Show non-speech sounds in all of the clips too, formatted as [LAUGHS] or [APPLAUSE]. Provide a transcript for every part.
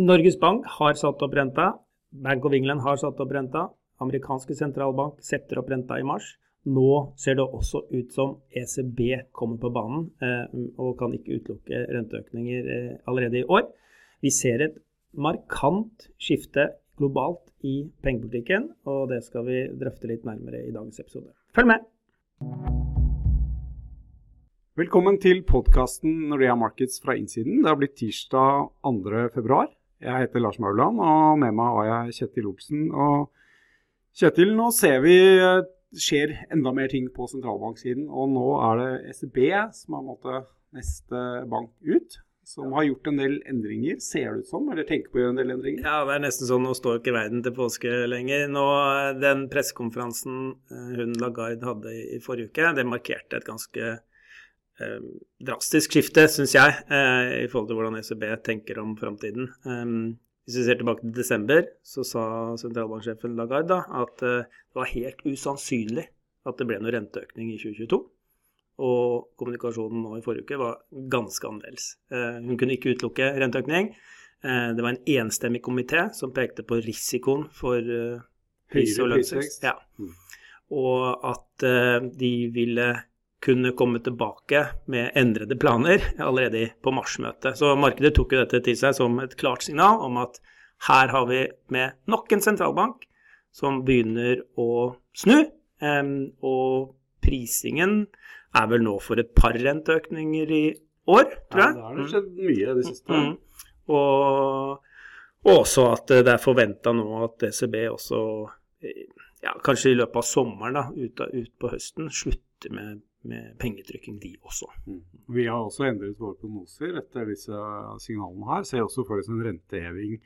Norges Bank har satt opp renta. Bank of England har satt opp renta. Amerikanske sentralbank setter opp renta i mars. Nå ser det også ut som ECB kommer på banen eh, og kan ikke utelukke renteøkninger eh, allerede i år. Vi ser et markant skifte globalt i pengepolitikken, og det skal vi drøfte litt nærmere i dagens episode. Følg med! Velkommen til podkasten Nordea Markets fra innsiden. Det har blitt tirsdag 2.2. Jeg heter Lars Mauland, og med meg har jeg Kjetil Olsen. Og Kjetil, nå ser vi det skjer enda mer ting på sentralbanksiden. Og nå er det ECB som er måte, neste bank ut som har gjort en del endringer, ser det ut som? Eller tenker på å gjøre en del endringer? Ja, det er nesten sånn nå står ikke verden til påske lenger. Nå, Den pressekonferansen eh, hun Lagarde hadde i forrige uke, det markerte et ganske eh, drastisk skifte, syns jeg, eh, i forhold til hvordan ECB tenker om framtiden. Um, hvis vi ser tilbake til desember, så sa sentralbanksjefen Lagarde at uh, det var helt usannsynlig at det ble noe renteøkning i 2022. Og kommunikasjonen nå i forrige uke var ganske annerledes. Eh, hun kunne ikke utelukke renteøkning. Eh, det var en enstemmig komité som pekte på risikoen for eh, pris- og lønnsvekst. Ja. Mm. Og at de ville kunne komme tilbake med endrede planer allerede på marsmøtet. Så markedet tok jo dette til seg som et klart signal om at her har vi med nok en sentralbank som begynner å snu. Og prisingen er vel nå for et par renteøkninger i år, tror jeg. Ja, det har det skjedd mye de siste. Mm. Og, og, også at det er forventa nå at ECB også, ja, kanskje i løpet av sommeren, da, ut, ut på høsten, slutter med, med pengetrykking, de også. Mm. Vi har også endret våre prognoser etter disse signalene her. Ser også for oss en renteheving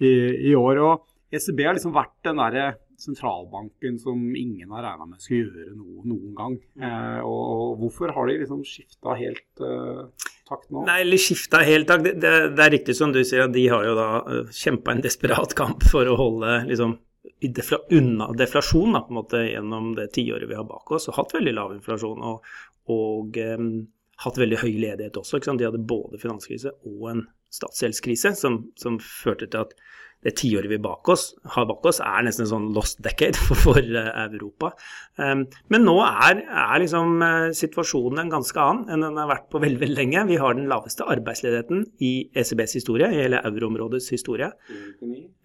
i, i år. og ECB har liksom vært den derre sentralbanken som ingen har regna med skulle gjøre noe noen gang. Mm. Eh, og, og, hvorfor har de liksom skifta helt uh, takt nå? Nei, eller skifta helt takt. Det, det, det, er riktig som du sier, at de har jo da uh, eh, kjempa en desperat kamp for å holde liksom defla, unna deflasjon da, på en måte gjennom det tiåret vi har bak oss, og hatt veldig lav inflasjon. og, og um, hatt veldig høy ledighet også. De hadde både finanskrise og en statsgjeldskrise som, som førte til at det tiåret vi bak oss, har bak oss, er nesten en sånn lost decade [LAUGHS] for, for uh, Europa. Um, men nå er, er liksom, uh, situasjonen en ganske annen enn den har vært på veldig, veldig lenge. Vi har den laveste arbeidsledigheten i ECBs historie, i hele euroområdets historie.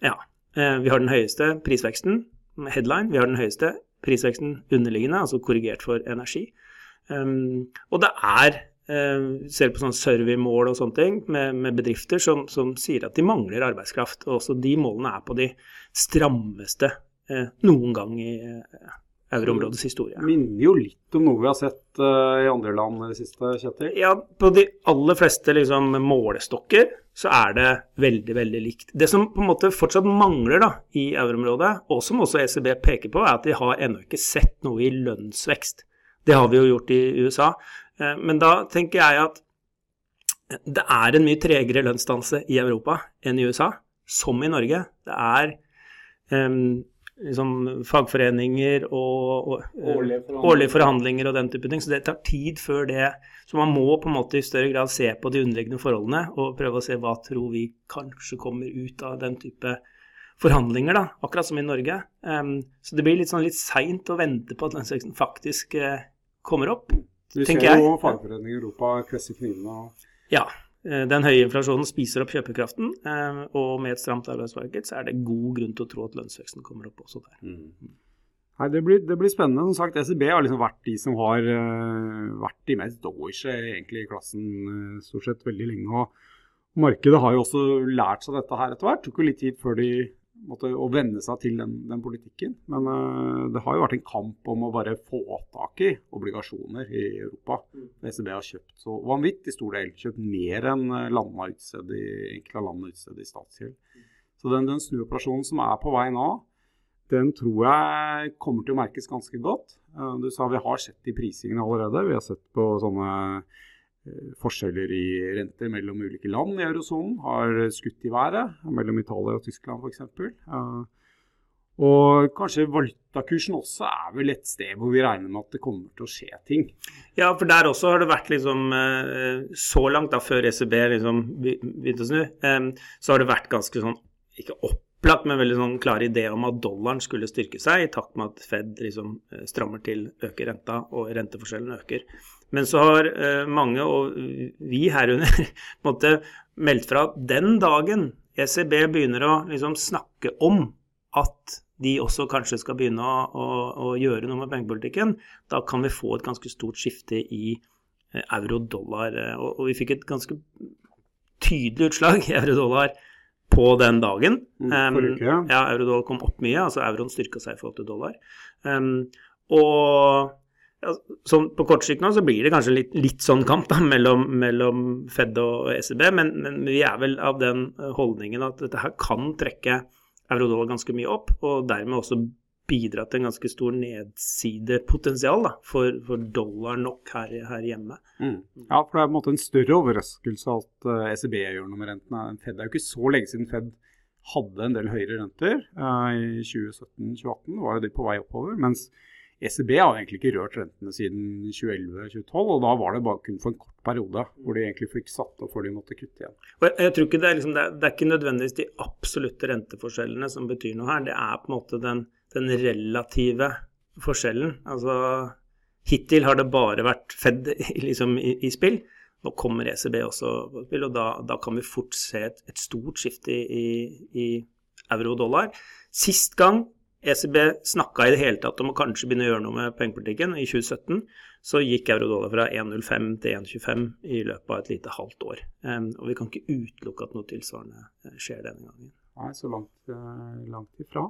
Ja. Uh, vi har den høyeste prisveksten, headline. Vi har den høyeste prisveksten underliggende, altså korrigert for energi. Um, og det er Eh, ser på sånne surveymål og sånne ting med, med bedrifter som, som, sier at de mangler arbeidskraft. Og også de målene er på de strammeste eh, noen gang i eh, euroområdets historie. Minner jo litt om noe vi har sett uh, i andre land i det siste, Kjetil? Ja, på de aller fleste liksom, målestokker så er det veldig, veldig likt. Det som på en måte fortsatt mangler da, i euroområdet, og som også ECB peker på, er at de har ennå ikke sett noe i lønnsvekst. Det har vi jo gjort i USA. Eh, men da tenker jeg at det er en mye tregere lønnsdanse i Europa enn i USA, som i Norge. Det er um, liksom fagforeninger og, og årlige, forhandlinger. årlige, forhandlinger. og den type ting. Så det tar tid før det Så man må på en måte i større grad se på de underliggende forholdene og prøve å se hva tror vi kanskje kommer ut av den type forhandlinger, da, akkurat som i Norge. Um, så det blir litt sånn litt seint å vente på at lønnsveksten faktisk uh, kommer opp. Vi ser jo fagforeninger i Europa kvesse knivene. Ja. Eh, den høye inflasjonen spiser opp kjøpekraften, eh, og med et stramt arbeidsmarked så er det god grunn til å tro at lønnsveksten kommer opp også der. Mm. Nei, det blir, det blir, spennende. Som sagt, ECB har liksom vært de som har uh, vært de mest doishe egentlig i klassen uh, stort sett veldig lenge. og Markedet har jo også lært seg dette her etter hvert. Det tok jo litt tid før de måtte, å venne seg til den, den politikken. Men uh, det har jo vært en kamp om å bare få tak i obligasjoner i Europa. Mm. ECB har kjøpt så vanvittig stor del. Kjøpt mer enn eh, landene utstedt i, enkelte land utstedt i statsgjeld. Så den, den snuoperasjonen som er på vei nå, den tror jeg kommer til å merkes ganske godt. Uh, du sa vi har sett de prisingene allerede. Vi har sett på sånne Eh, forskjeller i renter mellom ulike land i eurosonen har skutt i været, mellom Italia og Tyskland f.eks. Og kanskje valutakursen også er vel et sted hvor vi regner med at det kommer til å skje ting. Ja, for der også har det vært liksom eh, Så langt, da før ECB liksom begynte å snu, eh, så har det vært ganske sånn ikke opplagt, men veldig sånn klar idé om at dollaren skulle styrke seg i takt med at Fed liksom eh, strammer til, øker renta, og renteforskjellen øker. Men så har mange, og vi herunder, [LAUGHS] måtte meldt fra at den dagen ECB begynner å liksom snakke om at de også kanskje skal begynne å, å, å gjøre noe med pengepolitikken, da kan vi få et ganske stort skifte i eh, euro-dollar. Eh, og, og, vi fikk et ganske tydelig utslag i euro-dollar på den dagen. Um, forrige, ja. ja, euro-dollar kom opp mye, altså euroen styrka seg i forhold til dollar. Um, og sånn på kort sikt nå så blir det kanskje litt, litt sånn kamp da, mellom, mellom, Fed og ECB, men, men, vi er vel av den holdningen at dette her kan trekke eurodollar ganske mye opp, og dermed også bidra til en ganske stor nedsidepotensial da, for, for dollar nok her, her hjemme. Mm. Ja, for det er på en måte en større overraskelse at uh, eh, ECB gjør noe med rentene. Fed er jo ikke så lenge siden Fed hadde en del høyere renter. Uh, I 2017-2018 var jo de på vei oppover. mens ECB har egentlig ikke rørt rentene siden 2011-2012, og da var det bare kun for en kort periode hvor de egentlig fikk satt opp før de måtte kutte igjen. Og jeg, tror ikke det, er liksom, det, er, det er ikke nødvendigvis de absolutte renteforskjellene som betyr noe her, det er på en måte den, den relative forskjellen. Altså hittil har det bare vært Fed liksom, i, i, spill. Nå kommer ECB også på spill, og da, da kan vi fort se et, et stort skifte i, i, i euro-dollar. Sist gang ECB snakka i det hele tatt om å kanskje begynne å gjøre noe med pengepolitikken. I 2017 så gikk euro-dollar fra 1,05 til 1,25 i løpet av et lite halvt år. Og vi kan ikke utelukke at noe tilsvarende eh, skjer denne gangen. Nei, så langt, uh, langt ifra.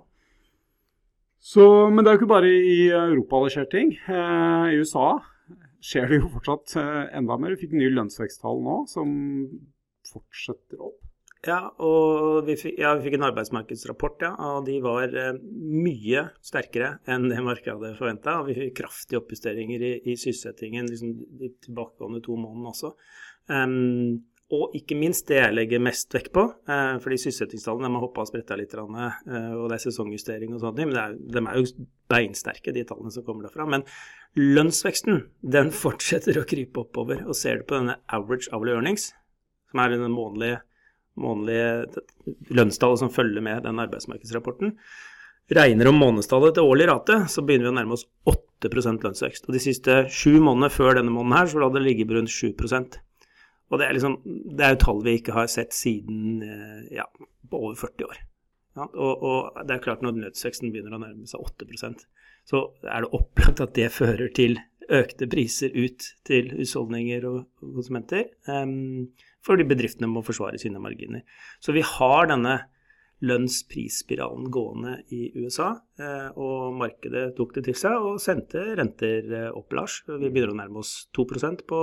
Så, men det er jo ikke bare i Europa det skjer ting. Uh, I USA skjer det jo fortsatt enda mer. Vi fikk nye lønnsveksttall nå som fortsetter opp. Ja, og vi fikk, ja, vi fikk en arbeidsmarkedsrapport, ja, og de var eh, mye sterkere enn det markedet hadde forventa. Vi fikk kraftige oppjusteringer i, i sysselsettingen liksom, de tilbakegående to månedene også. Um, og ikke minst det jeg legger mest vekt på, eh, fordi sysselsettingstallene har hoppa og spretta litt, eh, og det er sesongjustering og sånt, men er, de er jo beinsterke, de tallene som kommer derfra. Men lønnsveksten den fortsetter å krype oppover. Og ser du på denne average hourly earnings, som er den månedlige månedlige lønnstallet som følger med den arbeidsmarkedsrapporten, regner om månedstallet til årlig rate, så begynner vi å nærme oss 8% lønnsvekst. Og de siste sju månedene før denne måneden her, så la det ligge rundt 7% Og det er, liksom, det er jo tall vi ikke har sett siden eh, ja, over 40 år. Ja, og, og, det er klart når lønnsveksten begynner å nærme seg 8% så er det opplagt at det fører til økte priser ut til husholdninger og konsumenter. Um, fordi bedriftene må forsvare sine marginer. Så vi har denne lønns-pris-spiralen gående i USA, eh, og markedet tok det til seg og sendte renter eh, opp, Lars. Vi begynner å nærme oss 2% på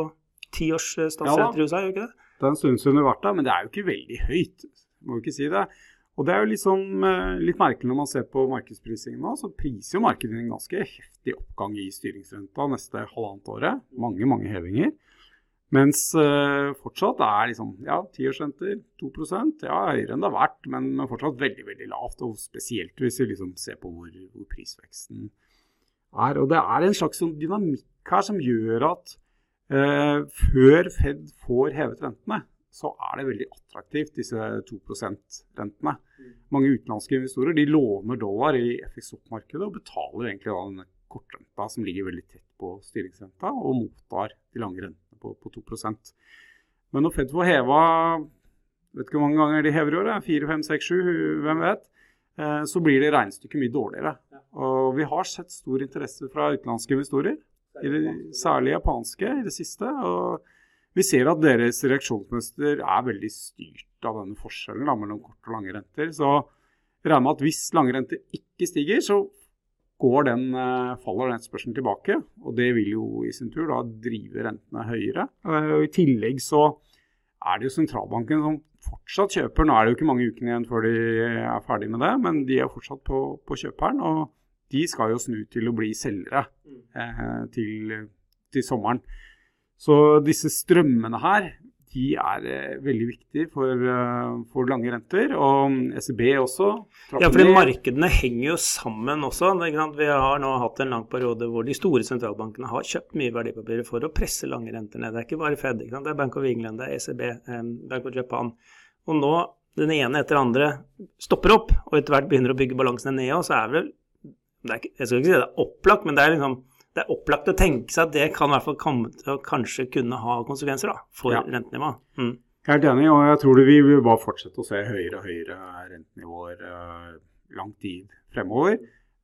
tiårs eh, statsrenter i USA, gjør ikke det? Det er en stund siden det har vært der, men det er jo ikke veldig høyt, må vi ikke si det. Og det er jo liksom, litt merkelig når man ser på markedsprisingen nå, så priser jo markedet en ganske heftig oppgang i styringsrenta neste halvannet året. Mange, mange hevinger. Mens uh, fortsatt er liksom, ja, tiårsrenter 2% ja, høyere enn det har vært, men, fortsatt veldig veldig lavt. og Spesielt hvis vi liksom ser på hvor, hvor, prisveksten er. Og Det er en slags sånn dynamikk her som gjør at uh, før Fed får hevet rentene, så er det veldig attraktivt, disse 2 %-rentene. Mange utenlandske investorer de låner dollar i FX-oppmarkedet og betaler egentlig da denne kortrenta som ligger veldig tett på styringsrenta, og mottar de lange rentene på, på 2 Men når Fed får heva vet ikke hvor mange ganger de hever i året, 4, 5, 6, 7, hvem vet, eh, så blir det regnestykket mye dårligere. Og vi har sett stor interesse fra utenlandske investorer, særlig japanske i det siste. og vi ser at deres reaksjonsmønster er veldig styrt av denne forskjellen da, mellom kort og lange renter. Så regner med at hvis lange renter ikke stiger, så går den, eh, faller den etterspørselen tilbake. Og det vil jo i sin tur da drive rentene høyere. Eh, og I tillegg så er det jo sentralbanken som fortsatt kjøper. Nå er det jo ikke mange ukene igjen før de er ferdig med det, men de er fortsatt på, på kjøperen. Og de skal jo snu til å bli selgere eh, til, til, sommeren. Så disse strømmene her, de er eh, veldig viktige for, eh, for, lange renter. Og ECB også. Ja, fordi markedene henger jo sammen også. Vi har nå hatt en lang periode hvor de store sentralbankene har kjøpt mye verdipapirer for å presse lange renter ned. Det er ikke bare Fed, ikke det er Bank of England, det er ECB, Bank of Japan. Og nå den ene etter den andre stopper opp, og etter hvert begynner å bygge balansene ned, og så er vel er ikke, Jeg skal ikke si det er opplagt, men det er liksom det er opplagt å tenke seg at det kan i hvert fall komme til å kanskje kunne ha konsekvenser da, for ja. rentenivået. Mm. Helt enig, og jeg tror vi vil bare fortsette å se høyere og høyere rentenivåer uh, lang tid fremover.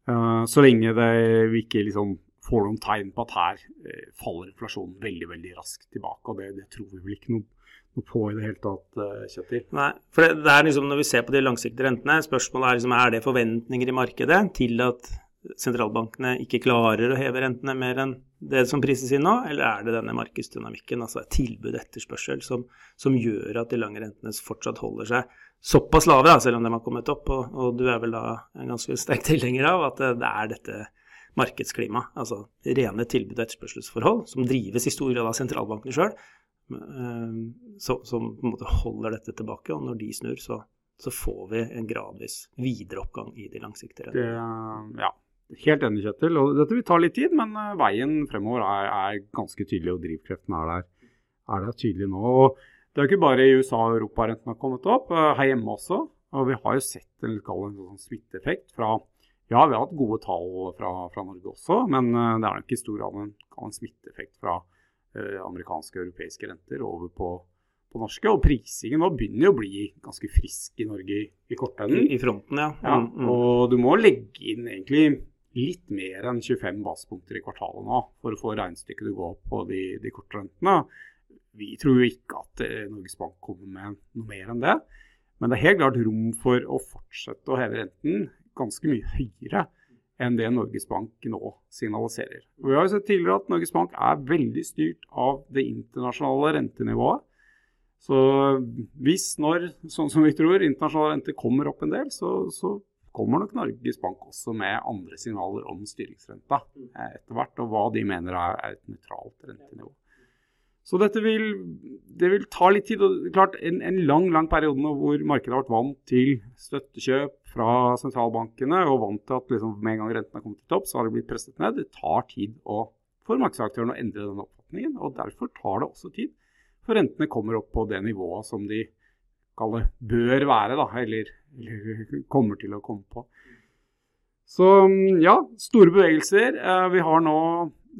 Uh, så lenge det, vi ikke liksom får noen tegn på at her uh, faller inflasjonen veldig veldig raskt tilbake. Og det, det tror vi vel ikke noe, noe, på i det hele tatt, Kjetil. Nei, for det, det, er liksom når vi ser på de langsiktige rentene, spørsmålet er liksom er det forventninger i markedet til at sentralbankene ikke klarer å heve rentene mer enn det som prises inn nå, eller er det denne markedsdynamikken, altså tilbud-etterspørsel, som, som, gjør at de lange rentene fortsatt holder seg såpass lave, da, selv om de har kommet opp? Og, og, du er vel da en ganske sterk tilhenger av at det, det er dette markedsklimaet, altså rene tilbud- og etterspørselsforhold, som drives i stor grad av sentralbankene sjøl, eh, som på en måte holder dette tilbake. Og når de snur, så, så får vi en gradvis videre oppgang i de langsiktige rentene. Ja, Helt enig, Kjetil. Og dette vil ta litt tid, men eh, veien fremover er, er ganske tydelig, og drivkreftene er der, er der tydelig nå. Og det er jo ikke bare i USA og Europa renten har kommet opp, eh, her hjemme også. Og vi har jo sett en, en sånn smitteeffekt fra Ja, vi har hatt gode tall fra, fra Norge også, men eh, det er nok i stor grad en, en smitteeffekt fra amerikanske og europeiske renter over på, på norske. Og prisingen nå begynner å bli ganske frisk i Norge i, i kortenden. I, I, fronten, ja. ja mm, mm. Og du må legge inn egentlig litt mer enn 25 basepunkter i kvartalet nå for å få regnestykket til å gå opp på de, de kortrentene. Vi tror jo ikke at eh, Norges Bank kommer med noe mer enn det. Men det er helt klart rom for å fortsette å heve renten ganske mye høyere enn det Norges Bank nå signaliserer. Vi har jo sett tidligere at Norges Bank er veldig styrt av det internasjonale rentenivået. Så hvis, når, sånn som vi tror, internasjonal rente kommer opp en del, så, så kommer nok Norges Bank også med andre signaler om styringsrenta eh, etter hvert, og hva de mener er, et nøytralt rentenivå. Så dette vil, det vil ta litt tid. og klart En, en lang lang periode nå hvor markedet har vært vant til støttekjøp fra sentralbankene og vant til at liksom, med en gang renten har kommet til topp, så har det blitt presset ned. Det tar tid å, for markedsaktørene å endre den oppfatningen. og Derfor tar det også tid for rentene kommer opp på det nivået som de kaller bør være, da, eller, eller, kommer til å komme på. Så ja, store bevegelser. Eh, vi har nå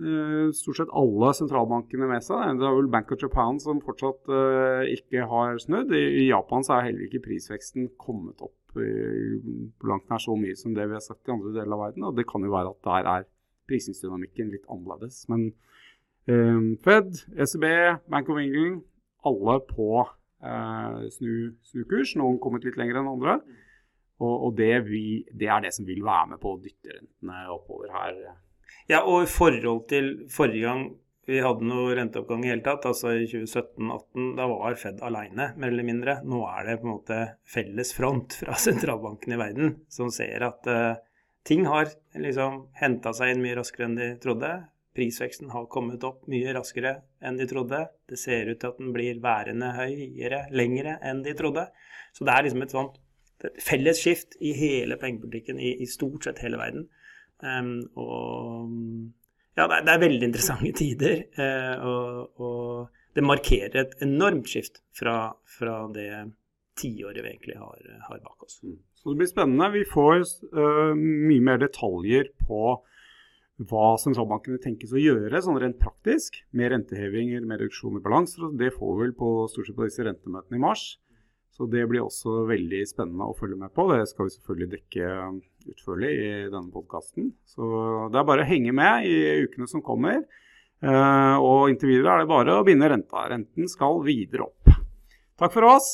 eh, stort sett alle sentralbankene med seg. Det er vel Bank of Japan som fortsatt eh, ikke har snudd. I, Japan så er heller ikke prisveksten kommet opp langt nær så mye som det vi har sett i andre deler av verden. Og det kan jo være at der er prisingsdynamikken litt annerledes. Men Fed, ECB, Bank of England, alle på eh, snu, kurs. Noen kommet litt lenger enn andre. Og, og det, vi, det, er det som vil være med på å dytte rentene oppover her. Ja, og i forhold til forrige gang vi hadde noe renteoppgang i hele tatt, altså i 2017-2018, da var Fed alene, mer eller mindre. Nå er det på en måte felles front fra [LAUGHS] sentralbanken i verden som ser at uh, ting har liksom henta seg inn mye raskere enn de trodde. Prisveksten har kommet opp mye raskere enn de trodde. Det ser ut til at den blir værende høyere lengre enn de trodde. Så det er liksom et sånt felles skift i hele pengepolitikken i, i stort sett hele verden. Um, og ja, det er, det er, veldig interessante [LAUGHS] tider. Uh, og, og, det markerer et enormt skift fra, fra det tiåret vi egentlig har, har, bak oss. Mm. Så det blir spennende. Vi får uh, mye mer detaljer på hva sentralbankene tenkes å gjøre sånn rent praktisk, med rentehevinger, med reduksjon i balanser. Det får vi vel på, stort sett på disse rentemøtene i mars. Så det blir også veldig spennende å følge med på. Det skal vi selvfølgelig dekke utførlig i denne podkasten. Så det er bare å henge med i ukene som kommer. Eh, og inntil videre er det bare å binde renta. Renten skal videre opp. Takk for oss.